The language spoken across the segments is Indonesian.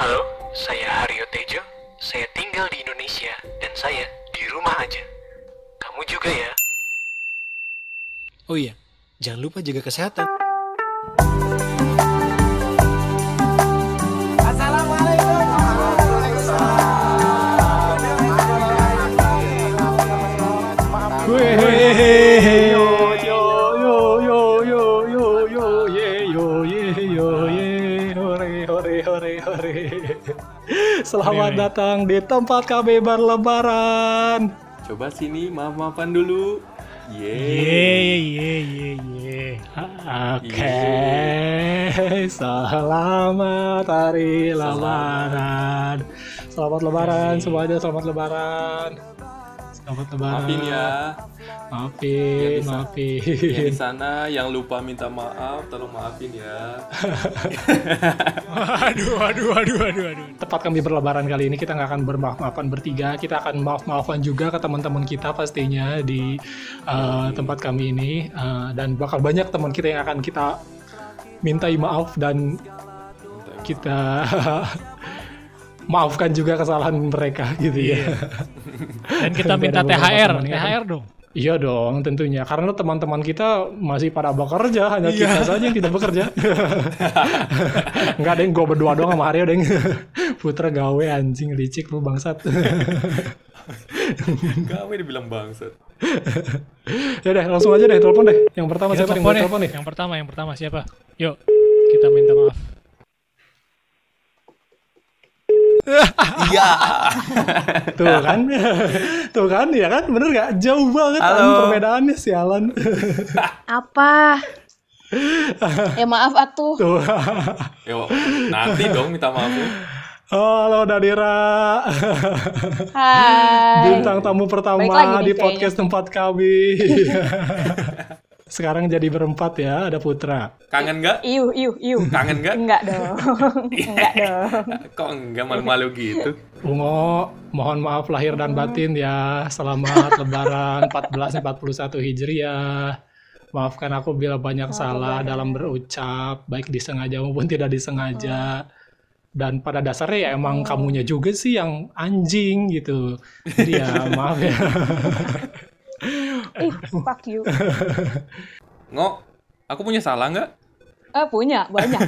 Halo, saya Haryo Tejo. Saya tinggal di Indonesia dan saya di rumah aja. Kamu juga ya? Oh iya, jangan lupa jaga kesehatan. Selamat datang di tempat kami berlebaran. Coba sini maaf-maafan dulu. Ye Yeay. ye ye ye. Oke, selamat hari lebaran. Selamat lebaran semuanya, selamat lebaran. Selamat lebaran. Maafin ya. Maafin, Yang di- maafin. Yang di sana yang lupa minta maaf, tolong maafin ya. Aduh, aduh, aduh, aduh, aduh. Tepat kami berlebaran kali ini kita nggak akan bermaaf-maafan bertiga, kita akan maaf-maafan juga ke teman-teman kita pastinya di uh, tempat kami ini Uh, dan bakal banyak teman kita yang akan kita mintai maaf dan kita maafkan juga kesalahan mereka gitu ya. Dan kita minta THR, yang THR dong. Iya dong, tentunya. Karena teman-teman kita masih pada bekerja, hanya kita saja yang tidak bekerja. Enggak, Deng. Gue berdua doang sama Aryo, Deng. Putra gawe anjing licik lu bangsat. Gawe dibilang bangsat. ya deh, langsung aja deh, telepon deh. Yang pertama Kita siapa yang ya. telepon nih? Yang pertama, yang pertama siapa? Yuk, kita minta maaf. Iya. Tuh kan, tuh kan, ya kan, bener gak? Jauh banget kan Halo. perbedaannya sialan. Apa? ya maaf atuh. Tuh. Yo, nanti dong minta maaf. Halo Nadira, Hai. bintang tamu pertama di kayaknya. podcast tempat kami. Sekarang jadi berempat ya, ada Putra. Kangen nggak? Iu, iu, iu. Kangen nggak? Enggak dong. Enggak dong. Kok enggak malu-malu gitu? Ungo, mohon maaf lahir dan batin ya. Selamat Lebaran 1441 Hijriah. Maafkan aku bila banyak salah dalam berucap, baik disengaja maupun tidak disengaja. Dan pada dasarnya ya emang kamunya juga sih yang anjing gitu. Jadi ya maaf ya. Ih, fuck you. Ngok, aku punya salah nggak? Eh, punya, banyak.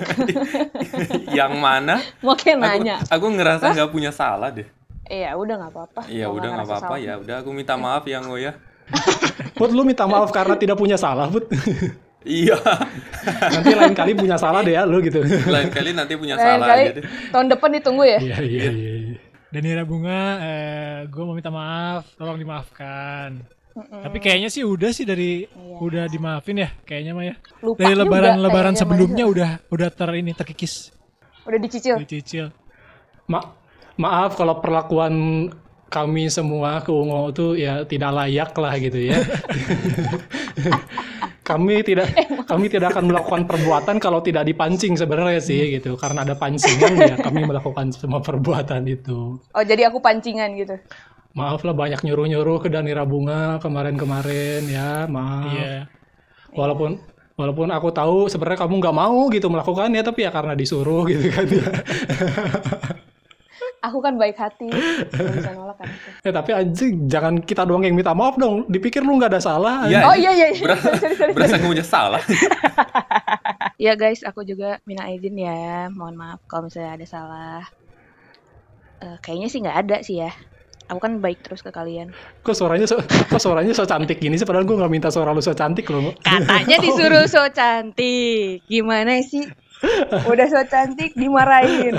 Yang mana? Mau kayak Aku, nanya. aku ngerasa nggak punya salah deh. Iya, udah nggak apa-apa. Iya udah nggak apa-apa ya. Udah aku minta maaf ya Ngo ya. Put, lu minta maaf karena tidak punya salah, Put. Iya. Nanti lain kali punya salah deh ya lu gitu. Lain kali nanti punya Lain salah kali aja deh. tahun depan ditunggu ya. Iya, iya, iya. iya. Danira Bunga, eh, gue mau minta maaf, tolong dimaafkan. Tapi kayaknya sih udah sih dari Iya. udah dimaafin ya, kayaknya mah ya. Lupa dari lebaran-lebaran sebelumnya udah udah ter ini terkikis, Udah dicicil. dicicil. Ma- maaf kalau perlakuan kami semua ke Ungo itu ya tidak layak lah gitu ya. kami tidak kami tidak akan melakukan perbuatan kalau tidak dipancing sebenarnya sih gitu. Karena ada pancingan ya kami melakukan semua perbuatan itu. Oh, jadi aku pancingan gitu. Maaf lah banyak nyuruh-nyuruh ke Danira Bunga kemarin-kemarin ya, maaf. Iya. Walaupun walaupun aku tahu sebenarnya kamu nggak mau gitu melakukannya tapi ya karena disuruh gitu kan ya. Aku kan baik hati. Nggak bisa nolak kan. Ya tapi anjing jangan kita doang yang minta maaf dong. Dipikir lu nggak ada salah. Iya. Oh iya iya. iya. Berasa, berasa aku punya salah. Ya guys, aku juga minta izin ya. Mohon maaf kalau misalnya ada salah. Eh, kayaknya sih nggak ada sih ya. Aku kan baik terus ke kalian. Kok suaranya so, kok suaranya so cantik gini sih padahal gue nggak minta suara lu so cantik loh. Katanya disuruh so cantik. Gimana sih? Udah so cantik dimarahin.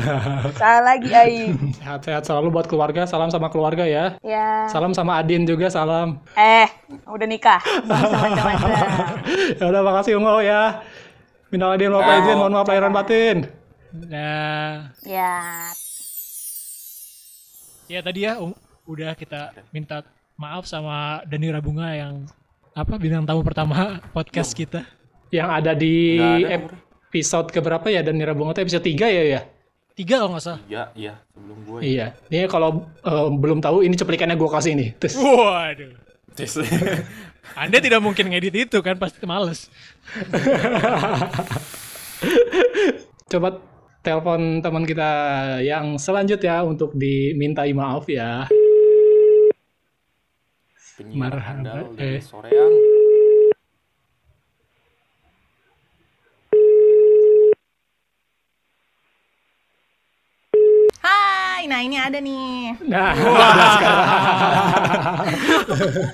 Salah lagi Aing. Sehat-sehat selalu buat keluarga. Salam sama keluarga ya. Ya. Salam sama Adin juga salam. Eh, udah nikah. Ya udah makasih Ungo ya. Minal Adin maaf izin, mohon maaf lahiran batin. Nah, Ya. ya tadi ya um, udah kita minta maaf sama Danira Bunga yang apa bintang tamu pertama podcast kita. Yang ada di ada, episode keberapa ya dan Nira Bunga tuh episode 3 ya ya. Tiga kalau nggak salah. Iya, iya. Sebelum gue. Iya. Ini kalau eh, belum tahu ini cuplikannya gue kasih nih. Terus Waduh. Tes. Anda tidak mungkin ngedit itu kan pasti males. coba telepon teman kita yang selanjutnya untuk dimintai maaf ya. Penyiar Marhaba, handal dari eh. Soreang. Hai, nah ini ada nih. Nah.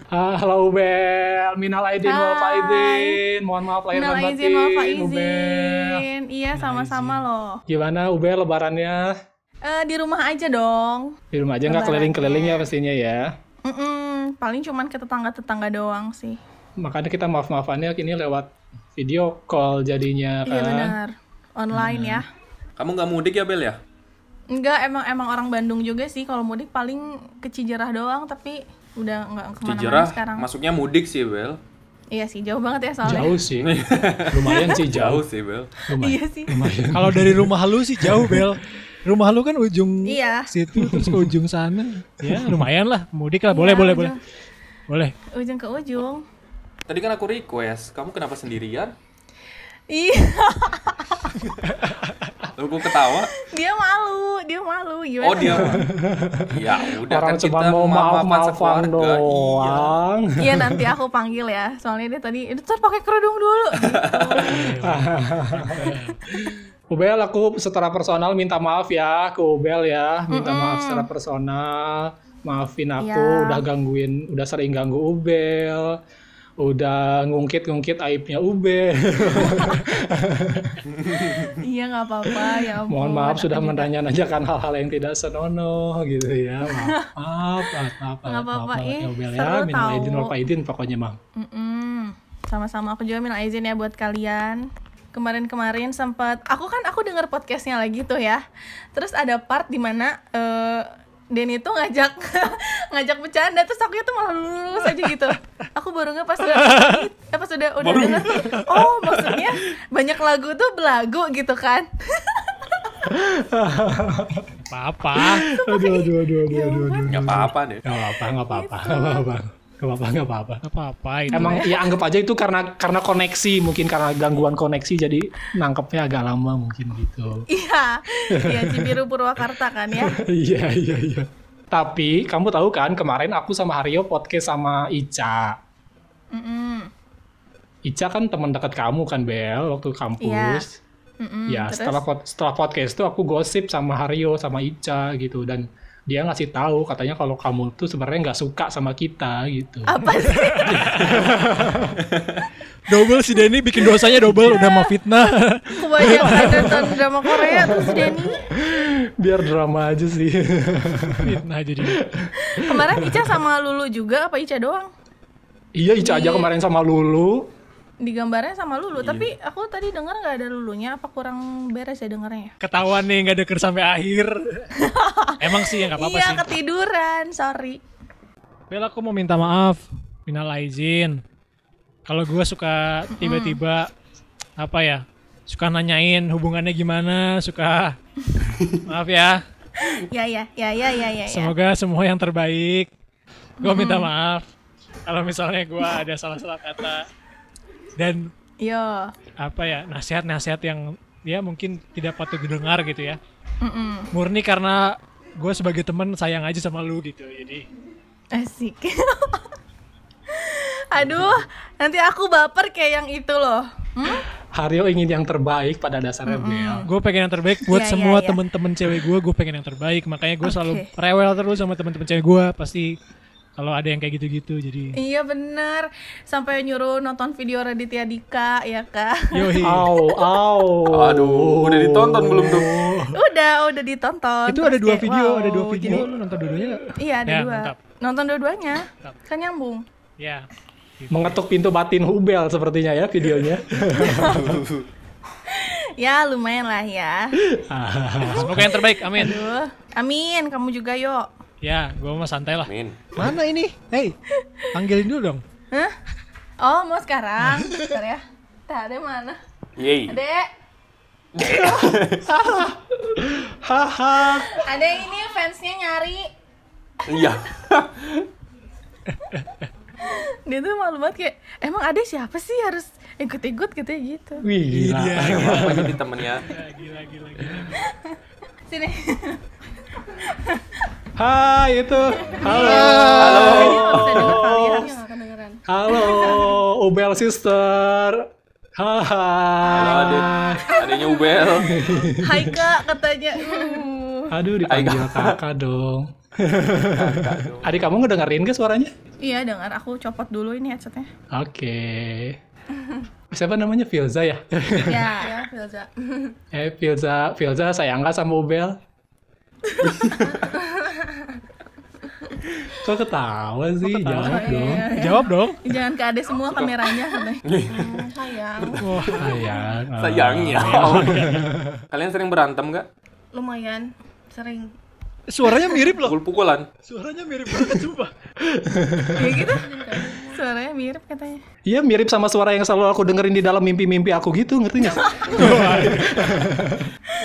Ah, Halo Ubel, minal aidin wal faizin. Mohon maaf lahir dan batin. Ubel. faizin. Iya, sama-sama loh. Gimana Ubel lebarannya? Eh di rumah aja dong. Di rumah aja nggak keliling-keliling ya pastinya ya. Mm-mm, paling cuman ke tetangga-tetangga doang sih. Makanya kita maaf-maafannya ini lewat video call jadinya Iya kan. benar. Online ya. Kamu nggak mudik ya Bel ya? Enggak, emang emang orang Bandung juga sih. Kalau mudik paling ke Cijerah doang, tapi udah nggak ke mana-mana Cijerah sekarang. masuknya mudik sih Bel. Iya sih, jauh banget ya soalnya. Jauh sih. Lumayan sih Jauh jauh. sih Bel. Lumayan. Iya sih. Kalau dari rumah lu sih jauh Bel. Rumah lu kan ujung Iya. situ terus ke ujung sana. Ya lumayan lah, mudik lah. Boleh, Iya, boleh, ujung- boleh. Boleh. Ujung ke ujung. Tadi kan aku request, kamu kenapa sendirian? Iya, Lalu aku ketawa. dia malu, dia malu. Gimana? Oh dia. ya udah Orang kan cuma kita mau maaf-maafan sekeluarga. Iya. doang. Iya nanti aku panggil ya. Soalnya dia tadi itu pakai kerudung dulu. Ubel aku secara personal minta maaf ya ke Ubel ya. Minta maaf secara personal. Maafin aku Iya. udah gangguin, udah sering ganggu Ubel. Udah ngungkit-ngungkit aibnya Ubel. iya nggak apa-apa ya ampun. Mohon maaf sudah menanya-nanyakan hal-hal yang tidak senonoh gitu ya. Maaf, maaf, maaf, Nggak apa-apa, ya Ubel ya. Minal aidin tahu. wal faizin pokoknya Mang. Mm-mm. Sama-sama aku juga minta izin ya buat kalian. Kemarin-kemarin sempat aku kan aku denger podcastnya lagi tuh ya. Terus ada part di mana eh Denny tuh ngajak ngajak bercanda terus aku tuh malah lulus aja gitu. Aku baru nggak pas udah eh, pas udah udah denger tuh, oh maksudnya banyak lagu tuh belagu gitu kan. Apa-apa. Aduh, aduh, aduh, aduh, aduh, aduh. Nggak apa-apa deh. Gak apa-apa, gak apa-apa, gak apa-apa. Gak apa-apa, gak apa-apa. Apa-apa itu. Emang ya anggap aja itu karena karena koneksi, mungkin karena gangguan koneksi jadi nangkepnya agak lama mungkin gitu. Iya. Iya Cibiru Purwakarta kan ya. Iya, iya, iya. Tapi kamu tahu kan kemarin aku sama Haryo podcast sama Ica. Mm-mm. Ica kan teman dekat kamu kan Bel waktu kampus. Mm-mm. Ya Terus? setelah pod- setelah podcast itu aku gosip sama Haryo sama Ica gitu dan dia ngasih tahu katanya kalau kamu tuh sebenarnya nggak suka sama kita gitu. apa sih? Double si Denny bikin dosanya double udah mau fitnah. Kebanyakan nonton drama Korea terus Denny Biar drama aja sih. fitnah jadi. Kemarin Ica sama Lulu juga apa Ica doang? iya Ica aja Iya. kemarin sama Lulu. Di gambarnya sama Iya. Lulu, tapi aku tadi dengar nggak ada Lulunya, apa kurang beres ya dengarnya? Ketahuan nih nggak deker sampai akhir. Emang sih ya nggak apa-apa Iya sih. ketiduran, sorry. Bel aku mau minta maaf. Minal aizin. Kalau gue suka tiba-tiba apa ya? Suka nanyain hubungannya gimana, suka maaf ya. Ya ya ya ya ya ya. ya. Semoga semua yang terbaik. Gue minta maaf kalau misalnya gue ada salah-salah kata dan Yo. apa ya nasihat-nasihat yang ya mungkin tidak patut didengar gitu ya. Mm-mm. Murni karena gue sebagai teman sayang aja sama lu gitu. Jadi Asik. Aduh, nanti aku baper kayak yang itu loh. Hmm? Haryo ingin yang terbaik pada dasarnya Bel. gue pengen yang terbaik buat Iya, semua iya, iya. temen-temen cewek gue. Gue pengen yang terbaik. Makanya gue selalu Oke. rewel terus sama temen-temen cewek gue. Pasti kalau ada yang kayak gitu-gitu jadi. Iya bener Sampai nyuruh nonton video Raditya Dika ya kak Yoi. Au, au. Aduh, udah ditonton belum tuh? Udah, udah ditonton Itu ada dua kayak, video, wow, ada dua video. jadi- Lu nonton dua-duanya nggak? Iya ada Ya, dua mantap. Nonton dua-duanya. Kan nyambung Ya. Mengetuk pintu batin Hubel sepertinya ya videonya. Ya lumayan lah ya Semoga yang terbaik. Amin. Aduh. Amin, kamu juga yuk Ya, gue mah santai lah. Amin. Mana ini? Hei, panggilin dulu dong. Hah? Oh mau sekarang? Bentar ya Tah, ada mana? Yeay. Adek Haha. Ada ini fansnya nyari Iya. dia tuh malu banget kayak emang ada siapa sih harus ikut-ikut katanya gitu Wih, gila. Gak apa-apa jadi temennya. Gila, gila, gila. sini Hai itu. Halo. Iya, kedengeran. Halo, Ubel sister. Halo Hai. adik, adiknya Ubel. hai kak katanya uh. Aduh, dipanggil kakak dong. Kakak dong. Adik kamu ngedengerin gak suaranya? iya dengar aku copot dulu ini headsetnya Oke. Siapa namanya Filza ya? ya Ya, Filza. eh Filza, Filza sayang gak sama Ubel? Kok ketawa sih? Jawab dong. Jawab dong. jangan ke ade semua kameranya katanya Hmm, sayang. Wah, sayang. Oh. Sayangnya. Kalian sering berantem gak? Lumayan sering. Suaranya mirip loh. Pukul-pukulan? Suaranya mirip banget sumpah. ya gitu suaranya mirip katanya Iya mirip sama suara yang selalu aku dengerin di dalam mimpi-mimpi aku gitu, ngerti gak?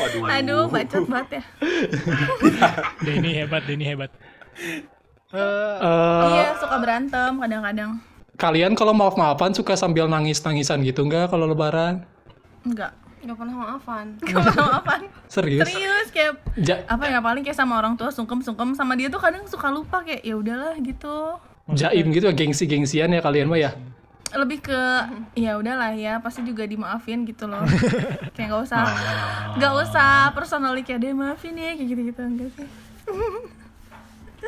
Waduh. aduh bacot banget ya Denny hebat, Denny hebat. Eh, Eh, iya suka berantem kadang-kadang kalian kalau maaf-maafan suka sambil nangis-nangisan gitu nggak kalau lebaran? enggak Gak pernah maafan. Gak pernah apaan Serius? serius kayak Ja- apa ya paling kayak sama orang tua sungkem-sungkem sama dia tuh kadang suka lupa kayak ya udahlah gitu jaim gitu gengsi-gengsian ya kalian mah ya? lebih ke ya udahlah ya pasti juga dimaafin gitu loh kayak nggak usah nggak usah personally kayak dia maafin ya kayak gitu gitu enggak sih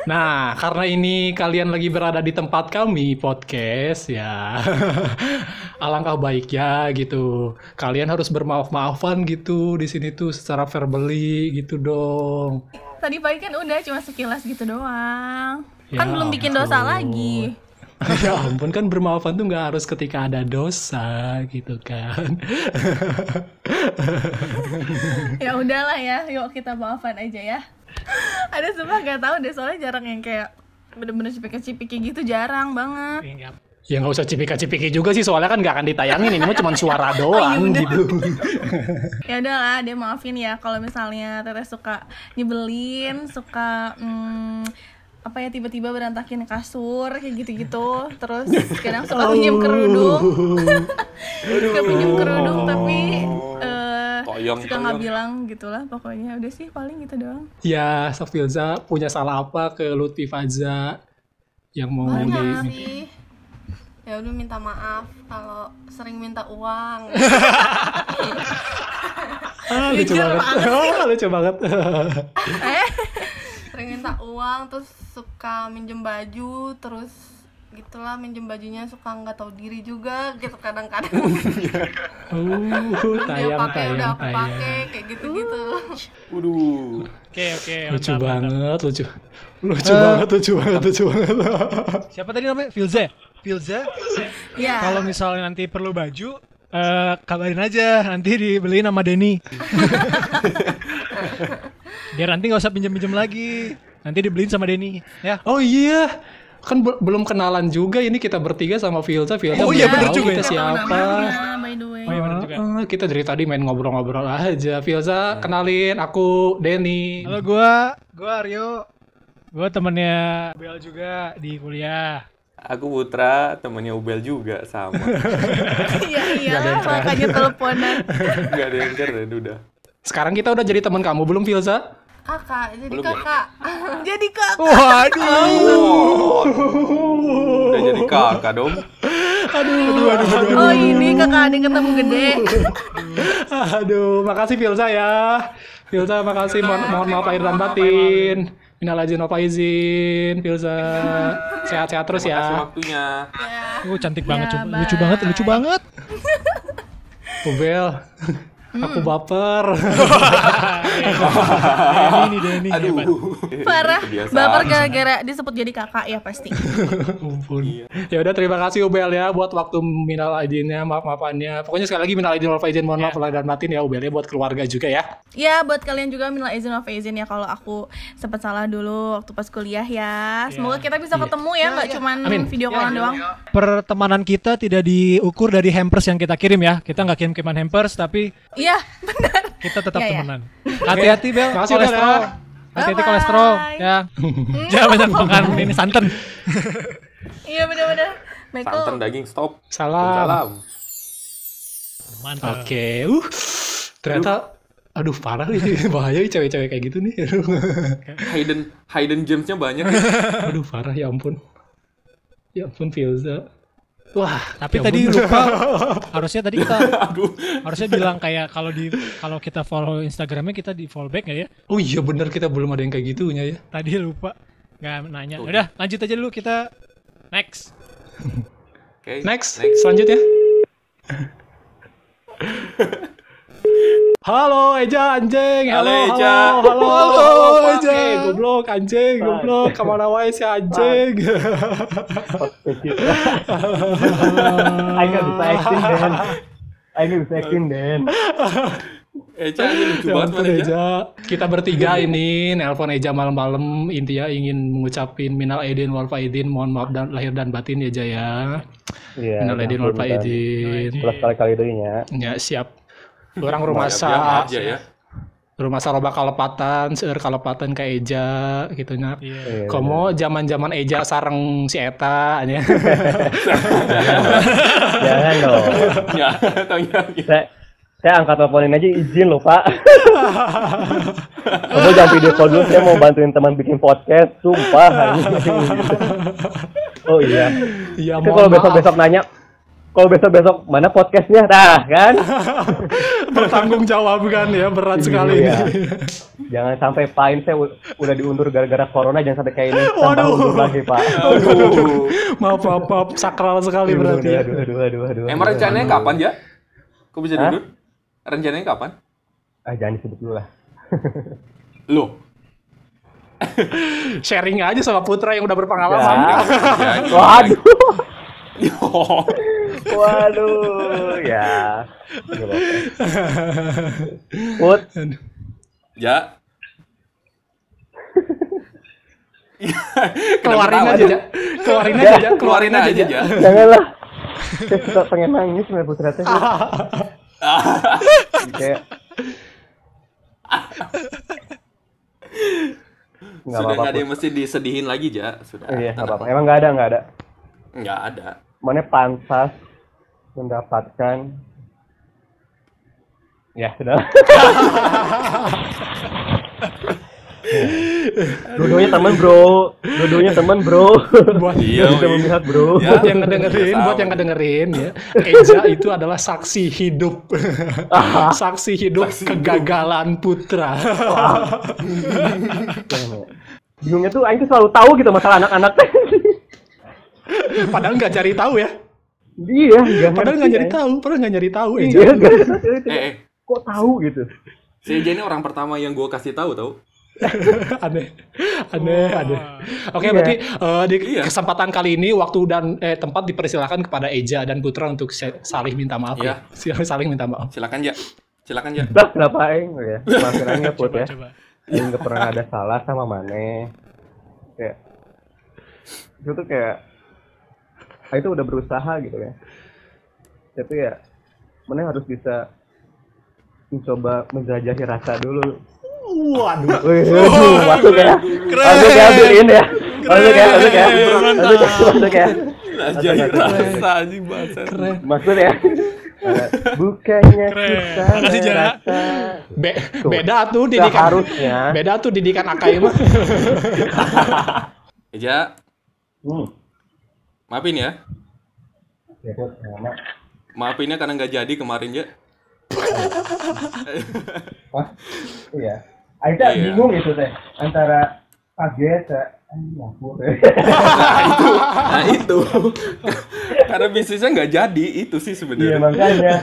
Nah, karena ini kalian lagi berada di tempat kami podcast ya. Alangkah baiknya gitu. Kalian harus bermaaf-maafan gitu di sini tuh secara verbally gitu dong. tadi pagi kan udah cuma sekilas gitu doang Ya kan belum bikin dosa ampun. lagi ya ampun kan bermaafan tuh nggak harus ketika ada dosa gitu kan. ya udahlah ya yuk kita maafan aja ya ada sumpah gak tahu deh soalnya jarang yang kayak bener-bener cipika-cipiki gitu jarang banget. Iya. ya nggak usah cipika-cipiki juga sih soalnya kan nggak akan ditayangin ini mah cuma suara doang. gitu. ya udahlah dia maafin ya kalau misalnya teteh suka nyebelin suka mm, apa ya tiba-tiba berantakin kasur kayak gitu-gitu terus kadang suka pinjem kerudung. Suka pinjem kerudung tapi eh, Toyong, suka nggak bilang gitulah pokoknya udah sih paling gitu doang ya, Safilza punya salah apa ke Lutfi Faza yang mau Banyak di sih. Ya udah minta maaf kalau sering minta uang. Ah, lucu banget. Ah, lucu banget. sering minta uang terus suka minjem baju terus gitulah minjem bajunya suka nggak tahu diri juga gitu kadang-kadang Uh, dia tayang, pakai tayang, udah aku tayang. pakai kayak gitu-gitu Waduh. Oke, oke. Lucu mantap, mantap. banget, lucu. Lucu banget, lucu banget, lucu banget. Siapa tadi namanya? Filza. ya? Filza. ya Kalau misalnya nanti perlu baju, eh kabarin aja. Nanti dibeliin sama Denny. Biar nanti nggak usah pinjam-pinjam lagi. Nanti dibeliin sama Denny. Ya. Oh iya, kan be- belum kenalan juga ini kita bertiga sama Filza. Filza Oh belum iya, bener tahu juga kita ya. siapa. Oh iya benar juga. Kita dari tadi main ngobrol-ngobrol aja. Filza, kenalin aku Denny. Halo gua, gua Aryo. Gua temennya Bel juga di kuliah. Aku Putra, temennya Ubel juga sama. iya iya makanya teleponan Gak ada yang keren udah. Sekarang kita udah jadi teman kamu belum Filza? Kakak jadi Belum ya? kakak jadi kak Waduh. Udah jadi kakak dong. oh ini kakak adik ketemu gede Aduh, makasih Filza ya. Filza, makasih. Mohon, mohon maaf lahir dan batin. Minal aizin wal faizin, Filza. Sehat-sehat terus Kasih ya. waktunya. Oh, cantik banget, Ya, coba. lucu banget, lucu banget. Aku baper. Denny nih, Denny hebat. parah baper gara-gara disebut jadi kakak ya pasti Ampun. Ya udah terima kasih Ubel ya buat waktu minal aizinnya, maaf-maafannya. Pokoknya sekali lagi minal aizin wal faizin, mohon maaf lahir dan batin ya Ubel ya buat keluarga juga ya. ya buat kalian juga minal izin wal faizin ya kalau aku sempat salah dulu waktu pas kuliah ya semoga kita bisa ketemu ya nggak cuman Amin. video callan doang Pertemanan kita tidak diukur dari hampers yang kita kirim ya. Kita nggak kirim-kiriman hampers, tapi iya benar kita tetap Iya, iya. temenan. Hati-hati Bel, Makasih, Bel, kolesterol. ya. Hati-hati kolesterol ya. Jangan banyak makan ini santan. Iya bener-bener. Michael. Santan daging stop. Salam. Salam. Mantap. Oke, uh, ternyata, aduh parah nih, bahaya nih cewek-cewek kayak gitu nih. Hidden hidden gemsnya banyak. aduh parah ya ampun. Ya ampun Filza. Wah, Tapi ya tadi ampun. lupa harusnya tadi kita Aduh. harusnya bilang kayak kalau di kalau kita follow Instagramnya kita di follow back ya? Oh iya bener kita belum ada yang kayak gitunya ya. Tadi lupa nggak nanya. Udah lanjut aja dulu kita next. Oke. Next, selanjutnya. Halo Eja anjing, halo, Halo, halo, Eja. halo, Halo, Eja, Eja. goblok anjing, goblok, ke mana wae si anjing? Aing nggak bisa acting Den. Aing nggak bisa acting Den. Eja ini lucu Ya banget Eja. Eja, kita bertiga ini nelpon Eja malam-malam intinya ingin mengucapin minal aidin wal faidin, mohon maaf dan lahir dan batin ya Eja ya. Iya. Minal aidin wal faidin. Belas kali-kali deh ya. Ya siap. Orang rumah sa aja ya. rumah saroba kalepatan, seur kalepatan ke Eja gitu nya. Iya. Komo zaman-zaman Eja sareng si Eta nya. Jangan dong. Ya, tanya. Saya, saya angkat teleponin aja izin loh Pak. Kamu jangan video call dulu, saya mau bantuin teman bikin podcast, sumpah. oh iya. Iya, kalau maaf. besok-besok nanya, kalau besok-besok mana podcastnya, dah kan? bertanggung jawab kan ya berat sekali Iya. ini. Jangan sampai pain saya udah diundur gara-gara corona, jangan sampai kayak ini. Tambah Waduh. undur lagi Pak. Aduh. maaf, maaf, maaf, sakral sekali berarti ya. Aduh, aduh, aduh, aduh. Emang rencananya kapan ya? Kok bisa Hah? duduk? Rencananya kapan? Ah, jangan disebut dulu lah. Loh. Sharing aja sama Putra yang udah berpengalaman. Ya. Ya, Waduh. Waduh, ya. Nggak apa-apa. Put, Ya. keluarin Kenapa aja, tawa? Ja. keluarin aja, Ja. keluarin aja, Ja. Ja. janganlah. Saya suka pengen nangis sama putra teh. Kayak Nggak Sudah apa-apa. nggak ada yang mesti disedihin lagi, Ja. Sudah. Iya, nggak apa-apa. Emang nggak ada, nggak ada. Nggak ada. Mana pantas mendapatkan Ya, sudah. Dodonya temen bro, dodonya temen bro. Buat Iya, Bisa memihak bro. Ya. buat yang ngedengerin, Sama. buat yang ngedengerin ya. Eja itu adalah saksi hidup. saksi hidup kegagalan Putra. Bingungnya tuh Aing tuh selalu tahu gitu masalah anak-anak. Padahal nggak cari tahu ya. Iya, nggak Padahal nggak nyari Aing. tahu, padahal nggak nyari tahu Eja. Iya, nggak ngerti. Eh, eh. Kok tahu gitu? Si Eja ini orang pertama yang gue kasih tahu tau. aneh aneh aneh oke Iya. berarti eh, di Iya. kesempatan kali ini waktu dan eh, tempat dipersilakan kepada Eja dan Putra untuk saling minta maaf Iya. ya saling minta maaf Silakan ya. Silakan ya. Lah, kenapa Aing? Oh, ya. Maafin Aing ya, Put ya. Coba. Aing nggak pernah ada salah sama Mane. Kayak itu tuh kayak Aing tuh udah berusaha gitu ya. Tapi ya Mane harus bisa mencoba menjelajahi rasa dulu. waduh Wih, aduh, masuk ya. Masuk ya, ambilin ya. Masuk ya, masuk ya. Masuk ya, masuk ya. Jadi rasa anjing bahasa. Maksud ya. Bukannya Keren. kita Makasih, merasa Be- beda tuh didikan seharusnya. beda tuh didikan Akai mah Eja, Hmm. Maafin ya. Ya, Put, ya. Maafin ya karena nggak jadi kemarin ya. Wah, iya. Aida Iya. bingung itu teh antara kaget ya. Anjing, ampun. Nah itu. karena bisnisnya nggak jadi itu sih Iya sebenarnya. makanya.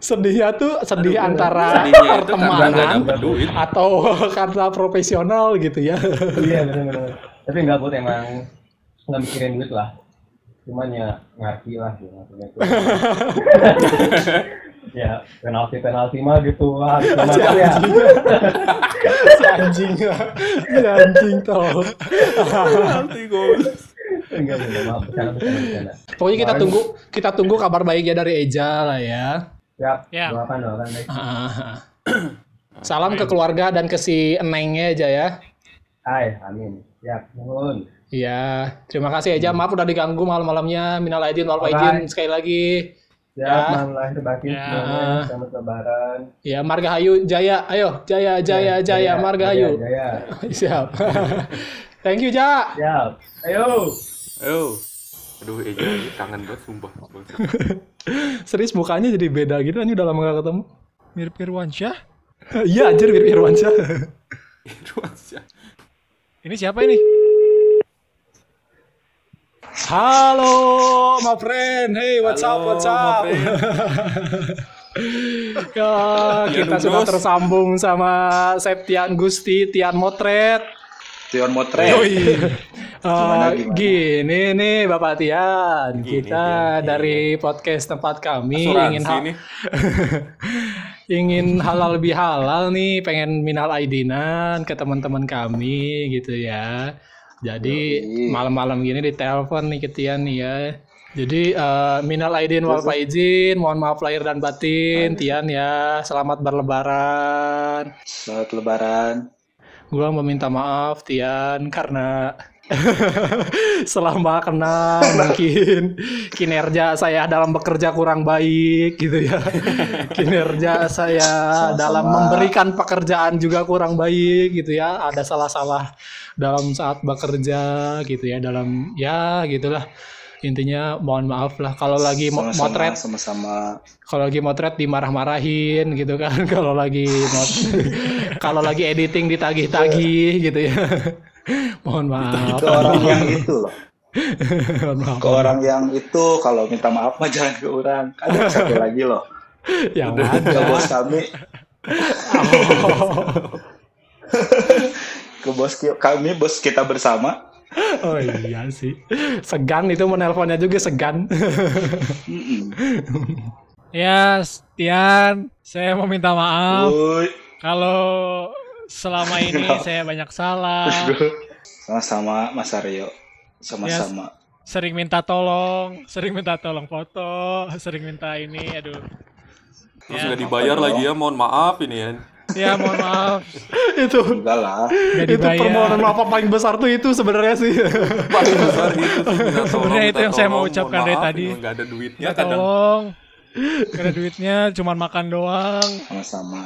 sedihnya tuh sedih antara Sedihnya itu karena nggak pertemanan duit. atau karena profesional gitu ya iya benar-benar. Tapi enggak buat emang nggak mikirin duit lah. Cuman ya ngerti lah gitu maksudnya tuh. ya penalti penalti mah gitu lah. Harus nomor ya. si anjing si anjing. Enggak enggak maaf bercanda bercanda bercanda. pokoknya kita tunggu kita tunggu kabar baiknya dari Eja lah ya Siap. Ya. Doakan doakan baik. Ah. Salam ke keluarga dan ke si Enengnya aja ya. Hai, amin. Siap, nuhun. Iya, terima kasih aja. Maaf udah diganggu malam-malamnya. Minal aidin wal faizin sekali lagi. Ya, Ya. malam lahir batin Ya. Selamat lebaran. Ya, Margahayu Jaya. Ayo, Jaya Jaya Jaya Margahayu. Jaya. Siap. Thank you, Ja. Siap. Ayo. Ayo. Aduh, Eja ini kangen banget sumpah. Serius mukanya jadi beda gitu kan udah lama gak ketemu. Mirip Irwansyah. Iya, anjir mirip Irwansyah. Irwansyah. Ini siapa ini? Halo, my friend. Hey, what's up? Halo, What's my up? ya, kita Tian sudah tersambung sama Septian Gusti, Tian Motret. Tion Motret. Eh, Gimana, gimana? Gini nih Bapak Tian, Gini, kita Tian, dari podcast tempat kami Asuransi ingin ha- nih. ingin halal lebih halal nih, pengen minal aidinan ke teman-teman kami gitu ya. Jadi malam-malam gini ditelepon nih ke Tian nih ya. Jadi eh, minal aidin wal faizin, mohon maaf lahir dan batin, Tian ya. Selamat berlebaran. Selamat Lebaran. Gua meminta maaf Tian karena selama kenal mungkin kinerja saya dalam bekerja kurang baik gitu ya. Kinerja saya Sama-sama. dalam memberikan pekerjaan juga kurang baik gitu ya. Ada salah-salah dalam saat bekerja gitu ya dalam ya gitulah. Intinya mohon maaf lah kalau lagi Sama-sama, motret sama-sama. kalau lagi motret dimarah-marahin gitu kan kalau lagi mot- kalau lagi editing ditagih-tagih gitu ya mohon maaf Ke orang yang itu loh. Ke orang yang itu kalau minta maaf mah jangan ke orang. Ada satu lagi loh. yang Ke ada bos kami. ke bos kami, bos kita bersama. oh iya sih segan itu menelponnya juga segan. Ya, Tian, saya mau minta maaf Uy. kalau selama ini saya banyak salah, Sama-sama Mas Aryo. Sama-sama. sering minta tolong, sering minta tolong foto, sering minta ini, aduh. Terus Ya, nggak dibayar lagi ya, mohon maaf ini ya. ya mohon maaf, itu Enggak lah. itu permohonan maaf paling besar tuh itu sebenarnya sih Paling besar itu Sebenarnya itu yang saya mau ucapkan dari tadi. ini Nggak ada duitnya Minta kadang. tolong, Gak ada duitnya, cuman makan doang. Sama-sama.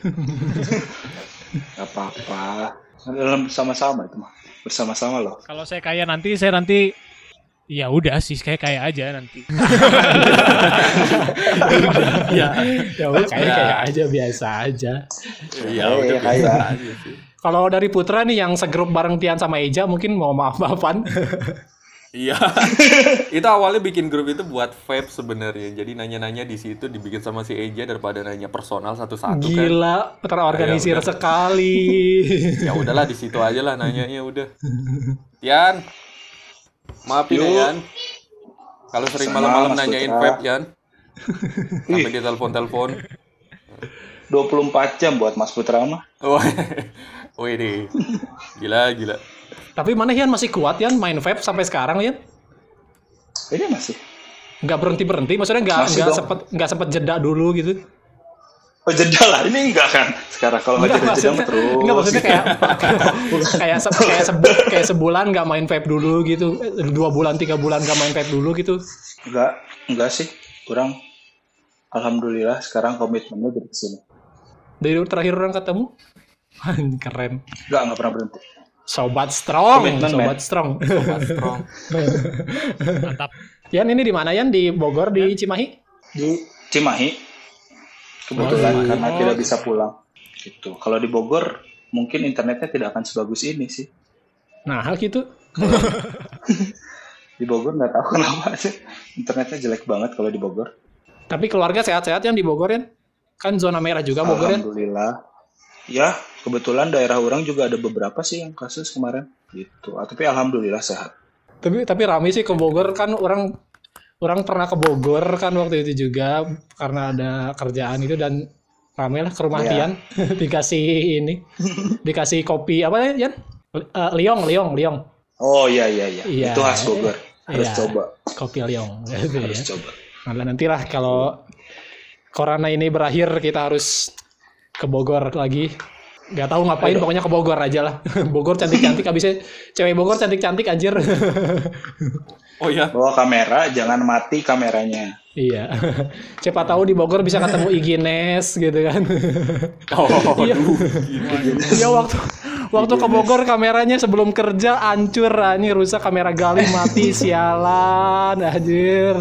Gak apa-apa. Dalam bersama-sama itu mah. Bersama-sama loh. Kalau saya kaya nanti, saya nanti Ya udah sih, kayak kaya aja nanti. ya ya udah kayak kayak aja biasa aja Iya, Eh, udah kayak. biasa aja sih. kalau dari Putra nih yang segrup bareng Tian sama Eja mungkin mau maaf-maafan Iya. itu awalnya bikin grup itu buat vape sebenarnya. Jadi nanya-nanya di situ dibikin sama si Eja daripada nanya personal satu-satu kan. Gila, terorganisir Ya sekali. Ya udahlah di situ aja lah nanyanya udah. Tian. Maafin ya, Yuk. Yan. Kalau sering malam-malam nanyain vape, Yan. Sampai dia telepon-telepon. 24 jam buat Mas Putra mah. Wah. Wih. Gila, gila. Tapi mana Yan masih kuat Yan main vape sampai sekarang Yan? Ini masih. Nggak berhenti berhenti, maksudnya nggak Masih nggak dong. sempet nggak sempet jeda dulu gitu. Oh jeda lah, ini enggak kan? Sekarang kalau nggak maksudnya, mah terus. nggak, maksudnya kayak kayak se- kayak, sebu- kayak sebulan nggak main vape dulu gitu, dua bulan tiga bulan nggak main vape dulu gitu. Enggak, enggak sih. Kurang. Alhamdulillah sekarang komitmennya jadi ke sini. Dari terakhir orang ketemu, keren. Enggak, enggak pernah berhenti. Sobat strong, Komitmen, sobat strong. Sobat strong. Mantap. Yan ini di mana Yan di Bogor di Cimahi? Di Cimahi. Kebetulan karena tidak bisa pulang. Gitu. Kalau di Bogor mungkin internetnya tidak akan sebagus ini sih. Nah gitu. Di Bogor nggak tahu kenapa sih. Internetnya jelek banget kalau di Bogor. Tapi keluarga sehat-sehat yang di Bogor Yan? Kan zona merah juga Bogor Yan? Alhamdulillah. Ya, kebetulan daerah orang juga ada beberapa sih yang kasus kemarin. Gitu. Ah, Tapi alhamdulillah sehat. Tapi tapi rame sih ke Bogor kan orang orang pernah ke Bogor kan waktu itu juga karena ada kerjaan itu dan rame lah ke rumah Iya. Tian dikasih ini dikasih kopi apa ya Yan? Eh, liong liong liong Oh iya iya iya. Iya. Itu khas Bogor. Harus Iya. coba. kopi liong gitu ya. Harus coba. Nah, nanti lah kalau corona ini berakhir kita harus ke Bogor lagi nggak tahu ngapain pokoknya ke Bogor aja lah Bogor cantik-cantik abisnya cewek Bogor cantik-cantik anjir Oh ya. Bawa kamera, jangan mati kameranya. iya siapa tahu di Bogor bisa ketemu Igines gitu kan Oh, Iya. aduh. Iya waktu waktu ke Bogor kameranya sebelum kerja hancur ini rusak kamera Galih mati sialan anjir.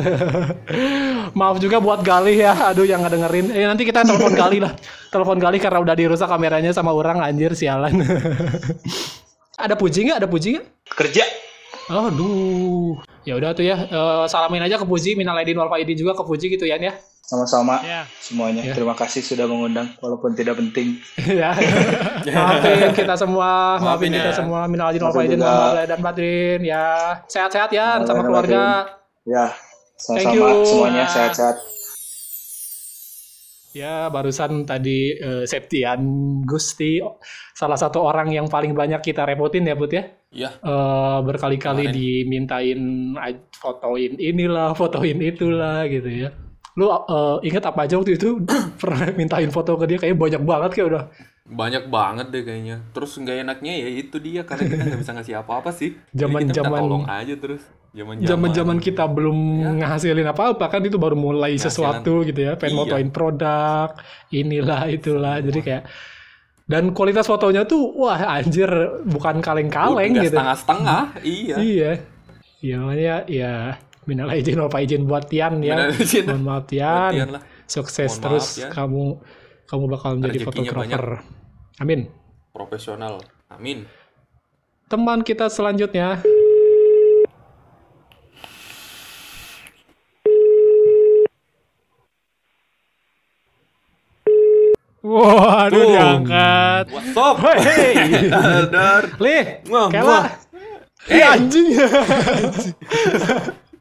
Maaf juga buat Galih ya. Aduh yang ngedengerin. Eh nanti kita telepon Galih lah. Telepon Galih karena udah dirusak kameranya sama orang anjir sialan. Ada puji nggak? Ada puji nggak? Kerja. Aduh. Ya udah tuh ya. Eh, salamin aja ke Puji, minal aidin wal faidin juga ke Puji gitu Yan ya. Sama-sama Ya. semuanya. Ya. Terima kasih sudah mengundang walaupun tidak penting. ya. Maafin kita semua, maafin Maafin kita ya. semua, minal aidin wal lahir dan batin ya. Sehat-sehat ya sama keluarga. Ya, sama-sama semuanya sehat-sehat. Ya, barusan tadi eh, Septian Gusti salah satu orang yang paling banyak kita repotin ya, Put ya. Iya. Eh, berkali-kali dimintain fotoin inilah, fotoin itulah gitu ya. Lu eh, inget apa aja waktu itu pernah mintain foto ke dia kayak banyak banget kayak udah Banyak banget deh kayaknya. Terus nggak enaknya ya itu dia karena kita nggak bisa ngasih apa-apa sih. Minta Zaman-zaman- tolong aja terus. Zaman zaman-zaman kita belum ngasilin apa-apa kan itu baru mulai Ngasilan. sesuatu gitu ya pengen Iya. motoin produk inilah itulah jadi kayak dan kualitas fotonya tuh wah anjir bukan kaleng-kaleng gitu setengah-setengah. Iya. iya iya makanya ya minal aidin wal faizin buat Tian ya mohon maaf Tian Tian lah. sukses Mohon terus maaf, kamu kamu bakal menjadi Rezekinya fotografer amin Profesional. Amin. teman kita selanjutnya Wah, aduh Boom. diangkat. What's up? Hey. Dar. Lih, Kela. Eh, anjing.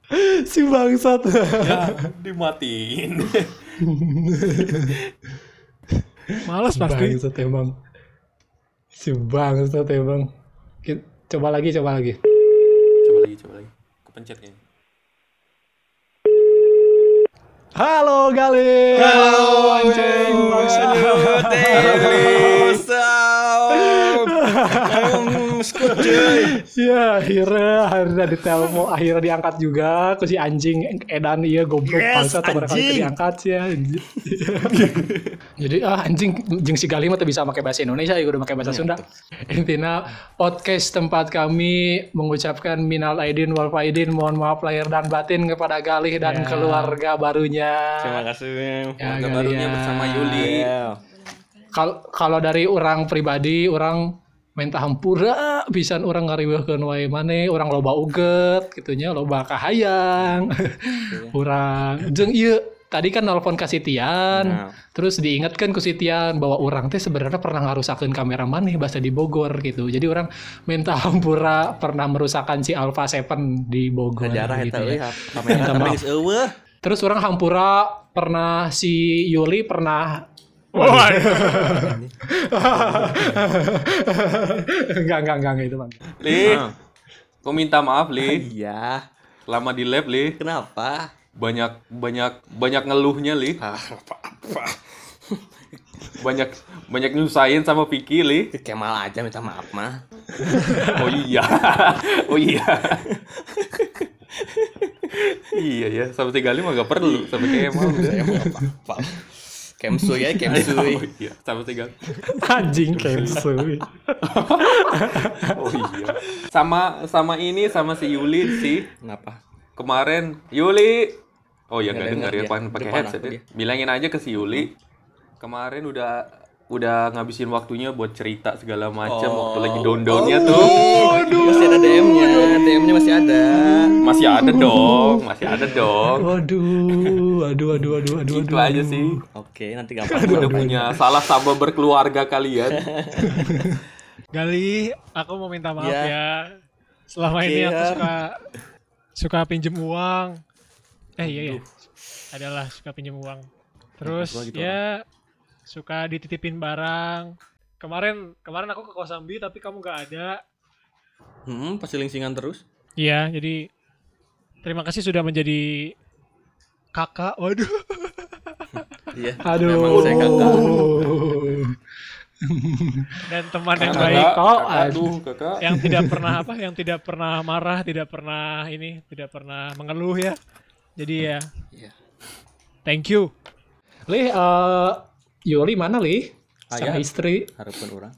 si bangsat. Ya, dimatiin. Males pasti. Bangsat emang. Si bangsat emang. Coba lagi, coba lagi. coba lagi, coba lagi. Kepencet kayaknya. Halo Galih. Halo anjing bangsat. Ya akhirnya akhirnya ditelepon akhirnya diangkat juga ke si anjing Edan iya goblok bangsat berapa kali diangkat sih ya. Jadi ah anjing jeng si Galih mah bisa pakai bahasa Indonesia ya udah pakai bahasa Sunda. Intinya podcast tempat kami mengucapkan minal aidin wal faidin mohon maaf lahir dan batin kepada Galih dan keluarga barunya. Terima kasih. Ya, Keluarga Galih barunya ya. bersama Yuli. Kal- kalau dari orang pribadi orang minta hampura pisan orang ngariweuhkeun wae maneh orang loba uget gitunya loba kahayang orang jeung ieu tadi kan nelpon ka si Tian Nah. terus diingatkan ku si Tian bahwa orang teh sebenarnya pernah ngarusakeun kamera maneh bahasa di Bogor gitu jadi orang minta hampura pernah merusakkan si Alpha 7 di Bogor Sejarah gitu ya. kamera Minta maaf. terus orang hampura pernah si Yuli pernah Wah, enggak enggak enggak enggak itu bang Li, Ah. kau minta maaf, Li. Iya. Lama di lab, Li. Kenapa? Banyak banyak banyak ngeluhnya, Li. Ah, apa-apa. Banyak banyak nyusahin sama Vicky, Li. Kemal aja minta maaf mah. Oh iya. Oh iya. iya ya, sampai tiga kali mah gak perlu sampai kayak mau. Saya mau apa-apa. Kemsuy ya, kemsuy. Oh iya, sampai tiga. anjing kemsuy Oh iya. Sama sama ini sama si Yuli sih. Kenapa? Kemarin Yuli. Oh ya Nggak dengar ya pan pakai headset. ya. dia. Bilangin aja ke si Yuli. Kemarin udah udah ngabisin waktunya buat cerita segala macam waktu lagi down-downnya tuh. Masih ada DM-nya, DM-nya masih ada. Masih ada dong, masih ada dong. waduh aduh aduh aduh aduh Itu aduh aja sih. Oke, nanti gampang. Udah punya salah sama berkeluarga kalian. Gali, aku mau minta maaf Ya. ya. Selama ini aku Iya. suka suka pinjem uang. Eh iya ya. Adalah suka pinjem uang. Terus gua gitu ya suka dititipin barang. Kemarin kemarin aku ke Kosambi tapi kamu gak ada. Hmm, pasti lingsingan terus. Iya, jadi terima kasih sudah menjadi kakak. Waduh. Iya. aduh Memang saya kakak. dan teman yang Kakak, baik kok, kakak, aduh, kakak. yang tidak pernah apa yang tidak pernah marah tidak pernah ini tidak pernah mengeluh ya jadi ya Iya. thank you Lih, eh Yuli mana Lih? Sama Aya. istri. Harapan orang.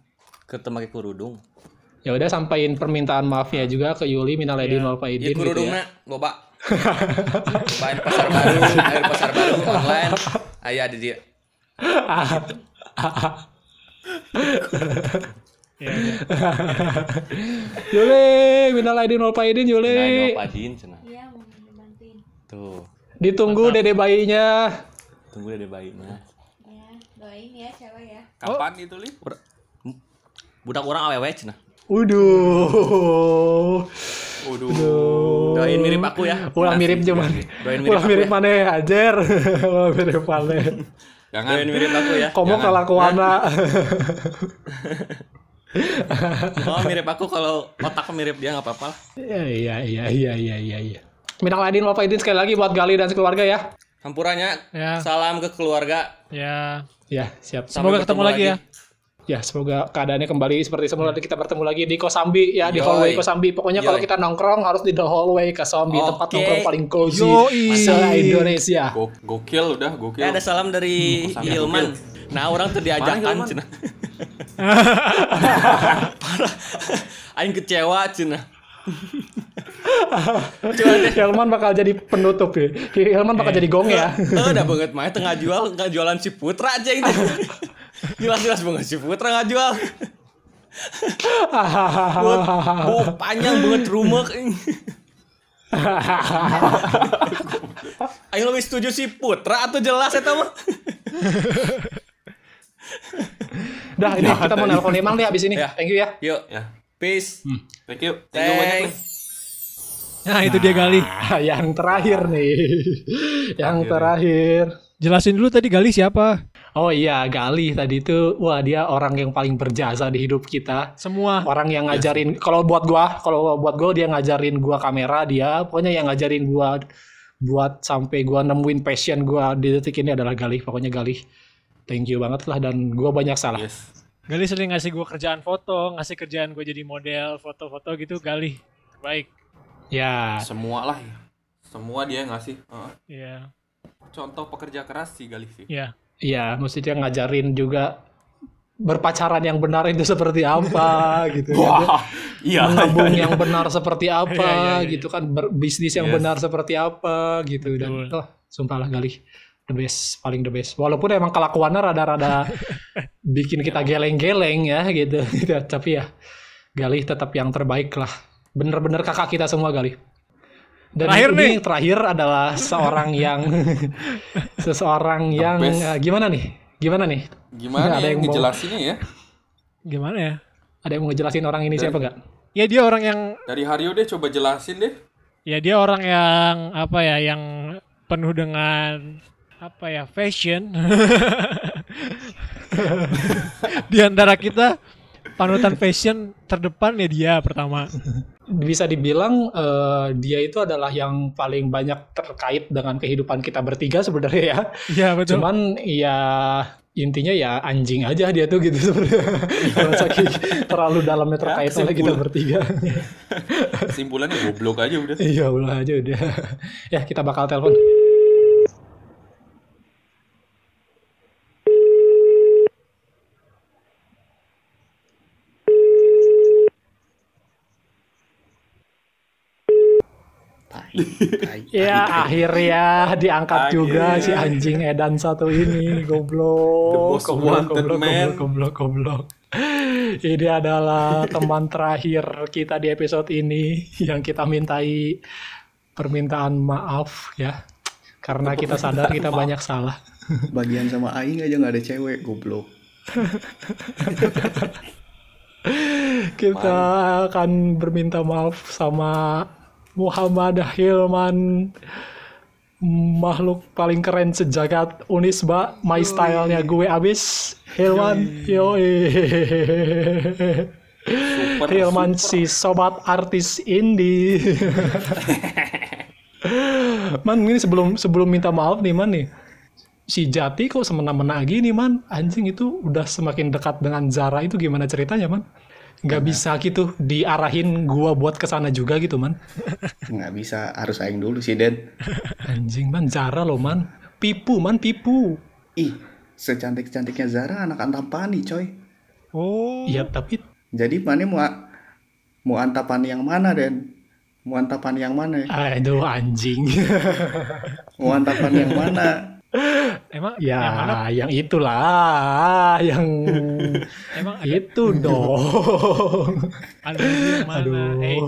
Ketemu pakai kerudung. Ya udah sampaikan permintaan maafnya juga ke Yuli minal aidin wal Iya faidin gitu kerudungnya ya. loba. Bahan pasar baru, air pasar baru online. Aya di dia. ya, ya. Yuli, minal aidin wal faidin Yuli. ini padin cenah. Iya, mau dibantuin. Tuh, Ditunggu dede bayinya. tunggu deh bayinya. Ya, doain ya cewek ya. Kapan itu, Li? Budak orang awewe cenah. Uduh. Waduh. Doain mirip aku ya. Ulah mirip cuman. Doain mirip mirip ya. mana ya, Ajer. Ulah mirip mana. Jangan. Doain mirip aku ya. Komo kelakuana. Oh mirip aku kalau otak mirip dia nggak apa-apa. Iya, iya, iya, iya, iya, iya, iya. Minal aidin wal faidin sekali lagi buat Gali dan keluarga ya. Campurannya Ya. salam ke keluarga. ya Ya, siap. semoga Sampai ketemu lagi ya Ya, semoga keadaannya kembali seperti semula kita bertemu lagi di Kosambi ya, di Yoi. hallway Kosambi. Pokoknya kalau kita nongkrong harus di the hallway Kosambi, tempat Oke. nongkrong paling cozy Yoi. se-Indonesia. Go- gokil udah, gokil. Ada salam dari Hmm, Hilman. Nah orang tuh diajakan cenah. Parah. Aing kecewa cenah. Hilman bakal jadi penutup ya. Hilman bakal jadi gong ya. Eh, udah banget mah tengah jual nggak jualan si Putra aja ini. Jelas-jelas banget si Putra nggak jual. Buat bau panjang banget rumah. Aing lebih setuju si Putra atau jelas ya mah? Dah ini kita mau nelpon Imam nih abis ini. Ya. Thank you ya. Yuk, Ya. Peace. Thank you. Thank you banyak, nah itu dia Gali Ah, yang terakhir nih. yang terakhir. jelasin dulu tadi Gali siapa Oh iya, Gali tadi itu wah dia orang yang paling berjasa di hidup kita. semua orang yang ngajarin kalau buat gua kalau buat gua dia ngajarin gua kamera dia pokoknya yang ngajarin gua buat sampai gua nemuin passion gua di detik ini adalah Galih pokoknya Galih thank you banget lah dan gua banyak salah Yes. Gali sering ngasih gue kerjaan foto ngasih kerjaan gue jadi model foto-foto gitu Gali baik ya Semua lah ya. Semua dia ngasih. Heeh. ya contoh pekerja keras sih Galih sih. ya ya mesti dia ngajarin juga berpacaran yang benar itu seperti apa gitu Wah, iya. menabung iya, iya. yang benar seperti apa Iya, iya, iya. gitu kan berbisnis yang Yes. benar seperti apa gitu dan oh, sumpah lah Galih the best paling the best walaupun emang kelakuannya rada-rada bikin kita geleng-geleng ya gitu, tapi ya Galih tetap yang terbaik lah bener-bener kakak kita semua Galih dan Terakhir ini nih. terakhir adalah seorang yang seseorang yang eh, gimana nih gimana nih Gimana Ada ya yang mau- ngejelasinnya ya? gimana ya ada yang mau ngejelasin orang ini siapa gak? ya dia orang yang Dari Haryo deh coba jelasin deh. ya dia orang yang apa ya yang penuh dengan apa ya fashion di antara kita panutan fashion terdepan ya dia pertama bisa dibilang eh, dia itu adalah yang paling banyak terkait dengan kehidupan kita bertiga sebenarnya ya. ya betul Cuman ya intinya ya anjing aja dia tuh gitu sebenarnya. Saking terlalu dalamnya terkait oleh kita bertiga. Kesimpulannya goblok aja udah. Iya ulah aja udah. ya kita bakal telepon. Ya akhirnya diangkat juga si anjing Edan satu ini The goblok most goblok wanted goblok, man. goblok goblok. Goblok ini adalah teman terakhir kita di episode ini yang kita mintai permintaan maaf ya. Karena kita sadar kita banyak salah. Bagian sama Aing aja nggak ada cewek, goblok. kita akan berminta maaf sama Muhammad Hilman makhluk paling keren sejagat Unisba my stylenya gue abis Hilman Super, Hilman super. si sobat artis indie. Man ini sebelum sebelum minta maaf nih man nih. Si Jati kok semena-mena gini man? Anjing itu udah semakin dekat dengan Zara itu gimana ceritanya man nggak bisa gitu diarahin gua buat ke sana juga gitu man Nggak bisa, harus aing dulu sih, Den. anjing man Zara loh man pipu man pipu Ih, secantik-cantiknya Zara anak Antapani, coy. Oh. Iya, tapi Jadi mana mau mau Antapani yang mana, Den? Mau Antapani yang mana? aduh anjing Mau Antapani yang mana? Emang ya yang mana? yang itulah yang Emang ada- itu dong Ada lagi yang mana? Aduh. Eh,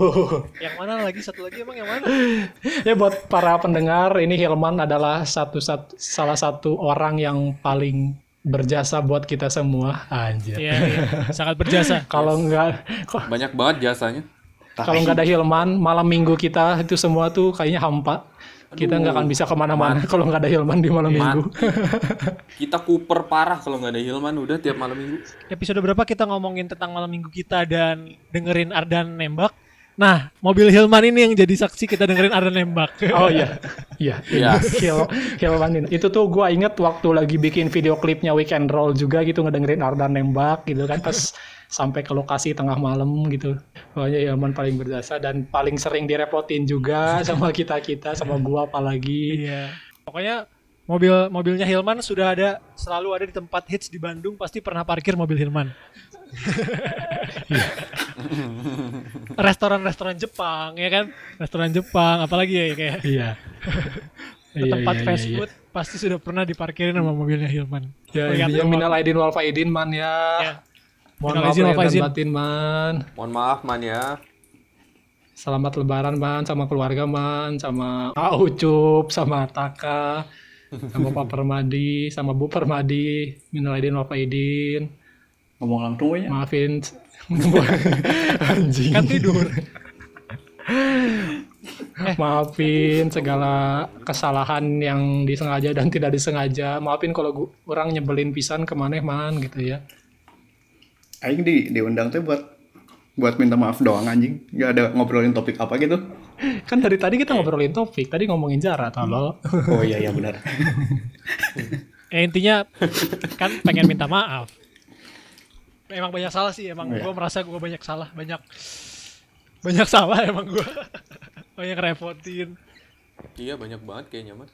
yang mana lagi? Satu lagi emang yang mana? ya buat para pendengar ini Hilman adalah satu, satu salah satu orang yang paling berjasa buat kita semua anjir Iya, iya. Sangat berjasa. kalau nggak Banyak banget jasanya. kalau nggak ada Hilman malam minggu kita itu semua tuh kayaknya hampa kita nggak akan bisa ke mana-mana kalau nggak ada Hilman di malam minggu Kita kuper parah kalau nggak ada Hilman udah tiap malam minggu. Episode berapa kita ngomongin tentang malam minggu kita dan dengerin Ardan nembak? Nah, mobil Hilman ini yang jadi saksi kita dengerin Ardan nembak. Oh iya, iya, Iya. Hil Hilman ini. Itu tuh gua inget waktu lagi bikin video klipnya Weekend Roll juga gitu ngedengerin Ardan nembak gitu kan pas sampai ke lokasi tengah malam gitu. Pokoknya Hilman paling berjasa dan paling sering direpotin juga sama kita kita sama gua apalagi. Iya. Pokoknya mobil mobilnya Hilman sudah ada selalu ada di tempat hits di Bandung pasti pernah parkir mobil Hilman. Restoran-restoran Jepang ya kan? Restoran Jepang apalagi ya kayak Iya. ke Iya, tempat iya, fast iya, iya. food pasti sudah pernah diparkirin sama mobilnya Hilman. Ya, doang. minal aidin wal faidin man ya. Mohon maaf lahir dan faizin. batin man. Mohon maaf man ya. Selamat lebaran man sama keluarga man sama Pak Ucup sama Taka sama Pak Permadi sama Bu Permadi minal aidin wal faidin. Ngomong langsung aja. Maafin anjing. Kan tidur. Maafin segala kesalahan yang disengaja dan tidak disengaja. Maafin kalau gua, orang nyebelin pisan ke maneh man gitu ya. Aing di diundang tuh buat buat minta maaf doang anjing. Gak ada ngobrolin topik apa gitu. Kan dari tadi kita ngobrolin topik, tadi ngomongin Zara tolol. Oh iya iya benar. Ya intinya kan pengen minta maaf. Emang banyak salah sih, emang Iya. gue merasa gue banyak salah, banyak banyak salah emang gue banyak repotin. Iya banyak banget kayaknya man.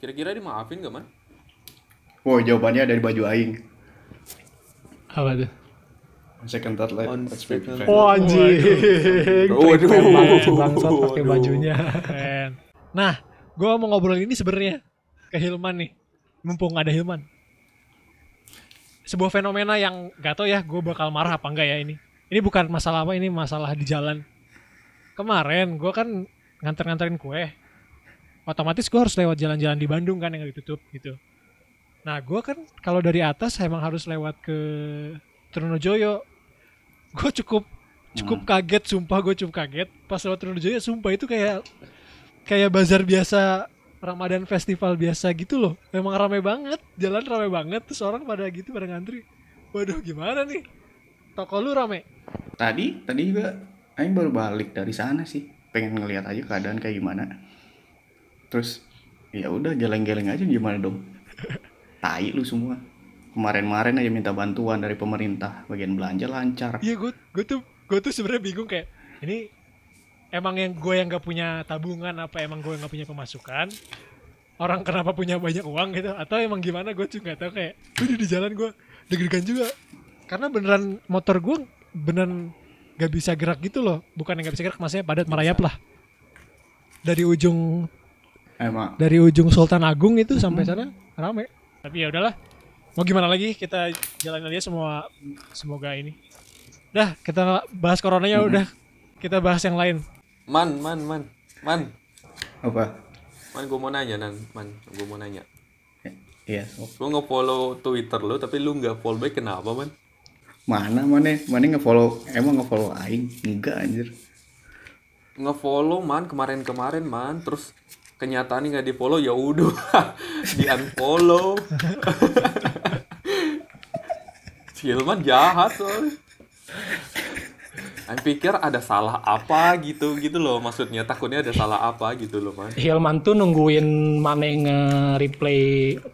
Kira-kira dimaafin gak man? Wow jawabannya dari baju aing. Apa tuh? Second thought life. Oh anjing. Waduh. Banget bangsat pakai Waduh. bajunya. Nah, gue mau ngobrol ini sebenarnya ke Hilman nih, mumpung ada Hilman. Sebuah fenomena yang gak tau ya, gue bakal marah apa enggak ya ini. Ini bukan masalah apa, ini masalah di jalan. Kemarin gue kan nganter-nganterin kue. Otomatis gue harus lewat jalan-jalan di Bandung kan yang ditutup gitu. Nah gue kan kalau dari atas emang harus lewat ke Trunojoyo. Gue cukup cukup kaget, sumpah gue cukup kaget. Pas lewat Trunojoyo, sumpah itu kayak kayak bazar biasa Ramadan festival biasa gitu loh. Memang rame banget, jalan rame banget. Terus orang pada gitu pada ngantri. Waduh gimana nih? Toko lu rame? Tadi tadi juga aing baru balik dari sana sih. Pengen ngeliat aja keadaan kayak gimana. Terus ya udah geleng-geleng aja gimana dong. Tai lu semua. Kemarin-kemarin aja minta bantuan dari pemerintah, bagian belanja lancar. Iya gue gue tuh gue tuh sebenarnya bingung kayak ini emang yang gue yang gak punya tabungan apa emang gue yang gak punya pemasukan? Orang kenapa punya banyak uang gitu? Atau emang gimana? Gue juga gak tahu kayak udah di jalan gue deg-degan juga. Karena beneran motor gue beneran gak bisa gerak gitu loh. Bukan yang gak bisa gerak maksudnya padat merayap lah. Dari ujung Emang. dari ujung Sultan Agung itu sampai sana rame tapi ya udahlah mau gimana lagi kita jalan aja semua semoga ini dah kita bahas coronanya Mhm. udah kita bahas yang lain Man, man, man, man, apa? man, gue mau nanya nan, man, gue mau nanya. Iya, sok. Lu nge-follow Twitter lu tapi lu nggak follow back kenapa man? Mana mana mana nge-follow emang nge-follow aing? Enggak anjir. Nge-follow man kemarin-kemarin man, terus kenyataannya nggak di follow ya udah di unfollow. si Hilman jahat soalnya. Aing pikir ada salah apa gitu gitu loh maksudnya takutnya ada salah apa gitu loh man. Hilman tuh nungguin Mane nge-replay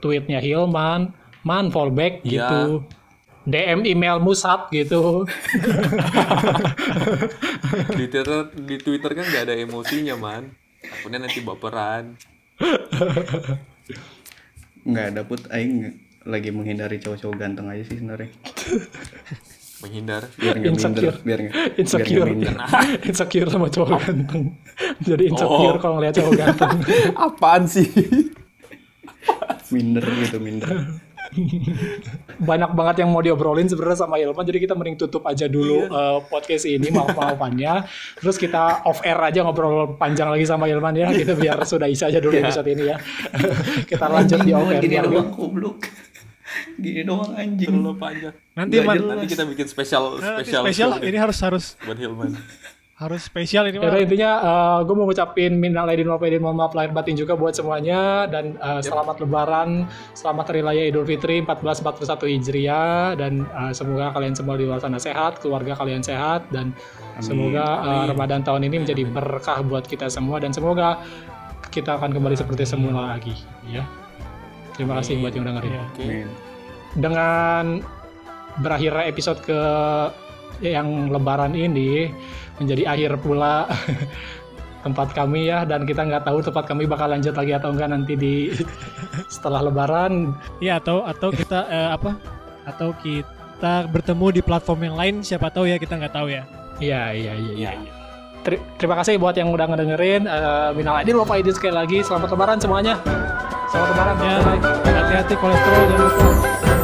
tweetnya Hilman, man fallback Iya. gitu. DM email musat gitu. Di Twitter di Twitter kan nggak ada emosinya man. Takutnya nanti baperan. Nggak ada put aing lagi menghindari cowok-cowok ganteng aja sih sebenarnya. Menghindar. Biar nggak minder, Insecure. biar nggak biar insecure. minder. insecure sama cowok ganteng. Jadi insecure Oh. kalau ngeliat cowok ganteng. Apaan sih? minder gitu minder. Banyak banget yang mau diobrolin sebenarnya sama Ilman, jadi kita mending tutup aja dulu eh, podcast ini maaf-maafannya. Terus kita off air aja ngobrol panjang lagi sama Ilman ya, gitu biar sudah isi aja dulu Iya. episode ini ya. kita lanjut di off air. Gini doang goblok. Gini doang anjing. Terlalu panjang. Nanti man, nanti kita bikin spesial spesial ini harus harus buat Hilman. Harus spesial ini Ya udah mah. intinya gue mau ngucapin minal aidin wal faizin mohon maaf lahir batin juga buat semuanya dan eh, selamat lebaran, selamat hari raya Idul Fitri 1441 Hijriah dan eh, semoga kalian semua di luar sana sehat, keluarga kalian sehat dan semoga eh, Amin. Ramadan tahun ini menjadi berkah buat kita semua dan semoga kita akan kembali seperti semula lagi ya. Terima kasih buat yang dengerin. Iya. Oke. Amin. Dengan berakhirnya episode ke yang lebaran ini menjadi akhir pula tempat kami ya dan kita nggak tahu tempat kami bakal lanjut lagi atau enggak nanti di setelah lebaran Iya atau atau kita eh, apa? Atau kita bertemu di platform yang lain siapa tahu ya kita nggak tahu ya. iya iya iya Iya. iya. Ter- terima kasih buat yang udah ngedengerin Eh, minal aidin lupa idin sekali lagi selamat lebaran semuanya selamat lebaran Ya, hati-hati kolesterol jangan lupa.